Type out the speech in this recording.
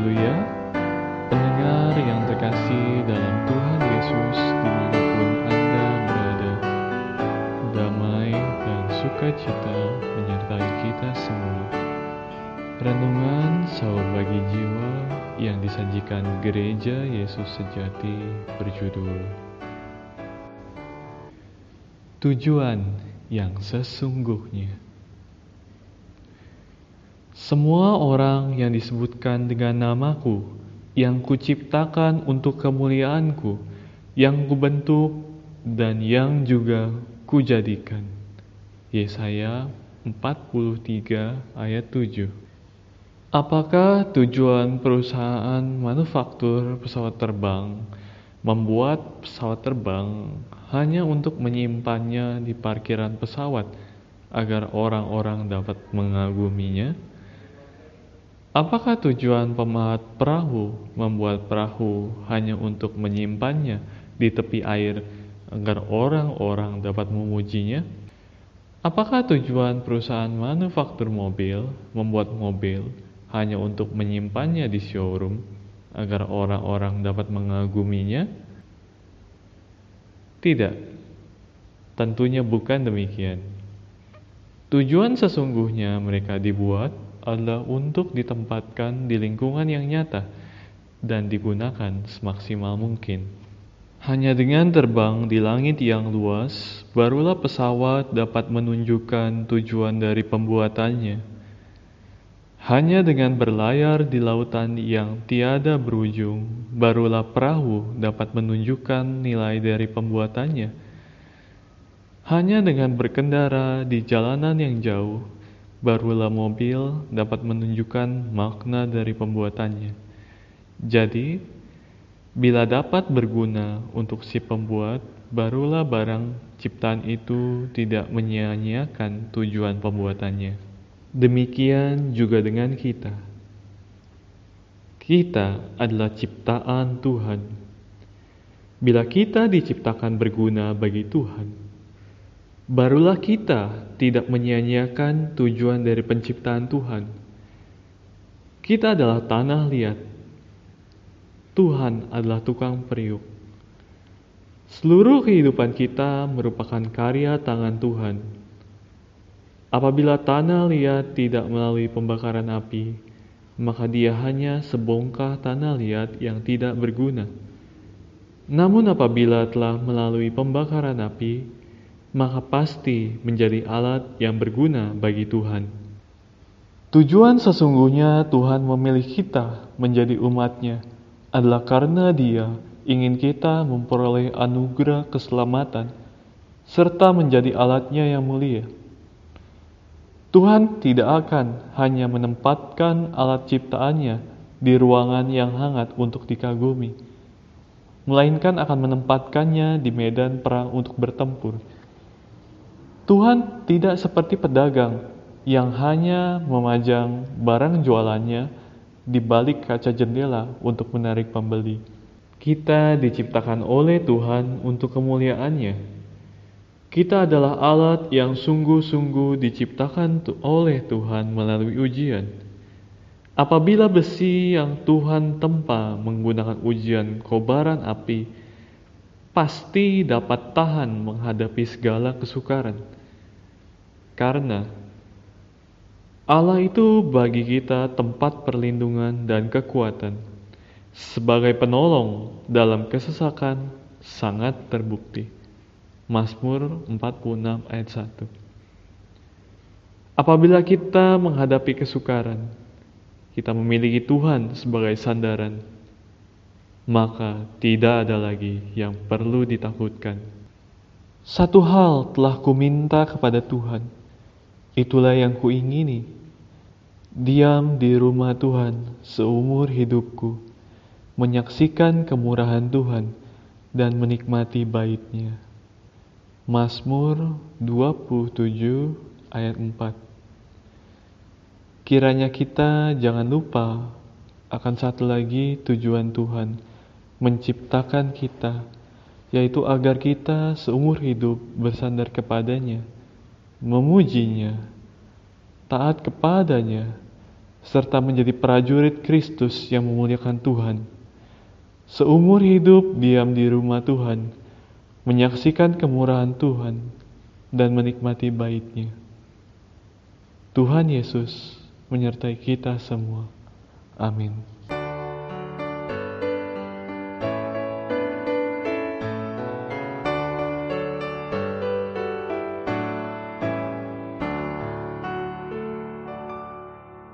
Haleluya. Pendengar yang terkasih dalam Tuhan Yesus di mana pun Anda berada Damai dan sukacita menyertai kita semua. Renungan Saur Bagi Jiwa yang disajikan Gereja Yesus Sejati berjudul Tujuan yang sesungguhnya semua orang yang disebutkan dengan namaku, yang kuciptakan untuk kemuliaanku, yang kubentuk dan yang juga kujadikan. Yesaya 43 ayat 7 Apakah tujuan perusahaan manufaktur pesawat terbang membuat pesawat terbang hanya untuk menyimpannya di parkiran pesawat agar orang-orang dapat mengaguminya? Apakah tujuan pemahat perahu membuat perahu hanya untuk menyimpannya di tepi air agar orang-orang dapat memujinya? Apakah tujuan perusahaan manufaktur mobil membuat mobil hanya untuk menyimpannya di showroom agar orang-orang dapat mengaguminya? Tidak, tentunya bukan demikian. Tujuan sesungguhnya mereka dibuat adalah untuk ditempatkan di lingkungan yang nyata dan digunakan semaksimal mungkin. Hanya dengan terbang di langit yang luas, barulah pesawat dapat menunjukkan tujuan dari pembuatannya. Hanya dengan berlayar di lautan yang tiada berujung, barulah perahu dapat menunjukkan nilai dari pembuatannya. Hanya dengan berkendara di jalanan yang jauh, barulah mobil dapat menunjukkan makna dari pembuatannya. Jadi, bila dapat berguna untuk si pembuat, barulah barang ciptaan itu tidak menyia-nyiakan tujuan pembuatannya. Demikian juga dengan kita. Kita adalah ciptaan Tuhan. Bila kita diciptakan berguna bagi Tuhan, barulah kita tidak menyia-nyiakan tujuan dari penciptaan Tuhan. Kita adalah tanah liat. Tuhan adalah tukang periuk. Seluruh kehidupan kita merupakan karya tangan Tuhan. Apabila tanah liat tidak melalui pembakaran api, maka dia hanya sebongkah tanah liat yang tidak berguna. Namun apabila telah melalui pembakaran api, maka pasti menjadi alat yang berguna bagi Tuhan. Tujuan sesungguhnya Tuhan memilih kita menjadi umatnya adalah karena dia ingin kita memperoleh anugerah keselamatan serta menjadi alatnya yang mulia. Tuhan tidak akan hanya menempatkan alat ciptaannya di ruangan yang hangat untuk dikagumi, melainkan akan menempatkannya di medan perang untuk bertempur Tuhan tidak seperti pedagang yang hanya memajang barang jualannya di balik kaca jendela untuk menarik pembeli. Kita diciptakan oleh Tuhan untuk kemuliaannya. Kita adalah alat yang sungguh-sungguh diciptakan oleh Tuhan melalui ujian. Apabila besi yang Tuhan tempa menggunakan ujian kobaran api, pasti dapat tahan menghadapi segala kesukaran karena Allah itu bagi kita tempat perlindungan dan kekuatan. Sebagai penolong dalam kesesakan sangat terbukti. Mazmur 46 ayat 1 Apabila kita menghadapi kesukaran, kita memiliki Tuhan sebagai sandaran, maka tidak ada lagi yang perlu ditakutkan. Satu hal telah kuminta kepada Tuhan, Itulah yang kuingini, diam di rumah Tuhan seumur hidupku, menyaksikan kemurahan Tuhan dan menikmati baitnya. Mazmur 27 ayat 4 Kiranya kita jangan lupa akan satu lagi tujuan Tuhan menciptakan kita, yaitu agar kita seumur hidup bersandar kepadanya memujinya, taat kepadanya, serta menjadi prajurit Kristus yang memuliakan Tuhan. Seumur hidup diam di rumah Tuhan, menyaksikan kemurahan Tuhan, dan menikmati baitnya. Tuhan Yesus menyertai kita semua. Amin.